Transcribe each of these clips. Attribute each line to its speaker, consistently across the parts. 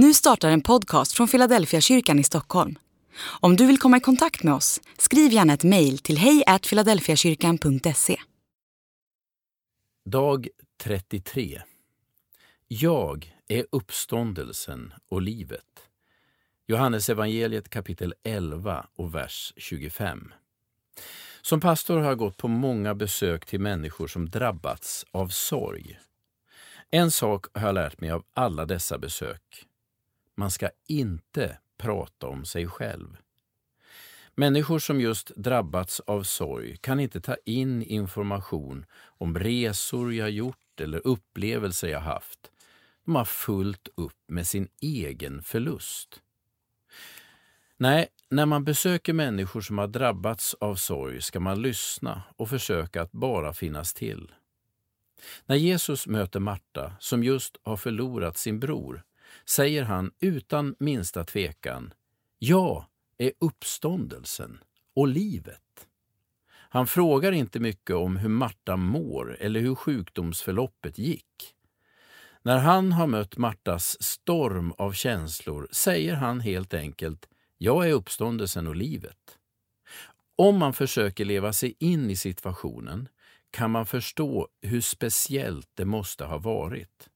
Speaker 1: Nu startar en podcast från Philadelphia kyrkan i Stockholm. Om du vill komma i kontakt med oss, skriv gärna ett mejl till hejfiladelfiakyrkan.se.
Speaker 2: Dag 33 Jag är uppståndelsen och livet. Johannes evangeliet kapitel 11 och vers 25. Som pastor har jag gått på många besök till människor som drabbats av sorg. En sak har jag lärt mig av alla dessa besök. Man ska inte prata om sig själv. Människor som just drabbats av sorg kan inte ta in information om resor jag gjort eller upplevelser jag haft. De har fullt upp med sin egen förlust. Nej, när man besöker människor som har drabbats av sorg ska man lyssna och försöka att bara finnas till. När Jesus möter Marta, som just har förlorat sin bror, säger han utan minsta tvekan Jag är uppståndelsen och livet. Han frågar inte mycket om hur Marta mår eller hur sjukdomsförloppet gick. När han har mött Martas storm av känslor säger han helt enkelt Jag är uppståndelsen och livet. Om man försöker leva sig in i situationen kan man förstå hur speciellt det måste ha varit.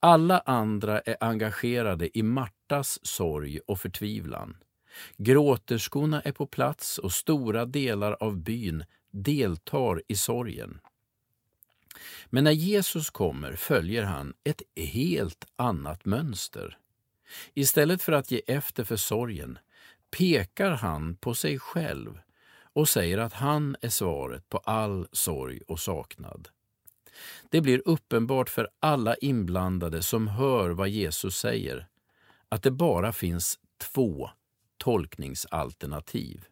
Speaker 2: Alla andra är engagerade i Martas sorg och förtvivlan. Gråterskorna är på plats och stora delar av byn deltar i sorgen. Men när Jesus kommer följer han ett helt annat mönster. Istället för att ge efter för sorgen pekar han på sig själv och säger att han är svaret på all sorg och saknad. Det blir uppenbart för alla inblandade som hör vad Jesus säger att det bara finns två tolkningsalternativ.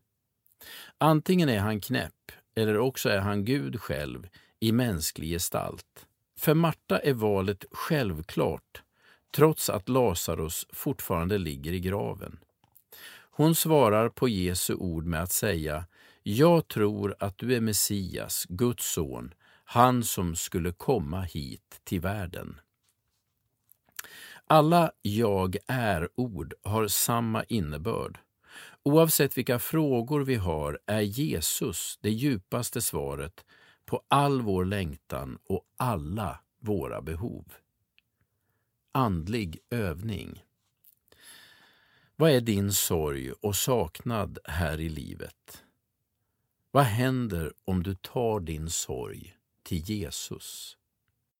Speaker 2: Antingen är han knäpp eller också är han Gud själv i mänsklig gestalt. För Marta är valet självklart trots att Lazarus fortfarande ligger i graven. Hon svarar på Jesu ord med att säga Jag tror att du är Messias, Guds son, han som skulle komma hit till världen. Alla jag är-ord har samma innebörd. Oavsett vilka frågor vi har är Jesus det djupaste svaret på all vår längtan och alla våra behov. Andlig övning. Vad är din sorg och saknad här i livet? Vad händer om du tar din sorg till Jesus?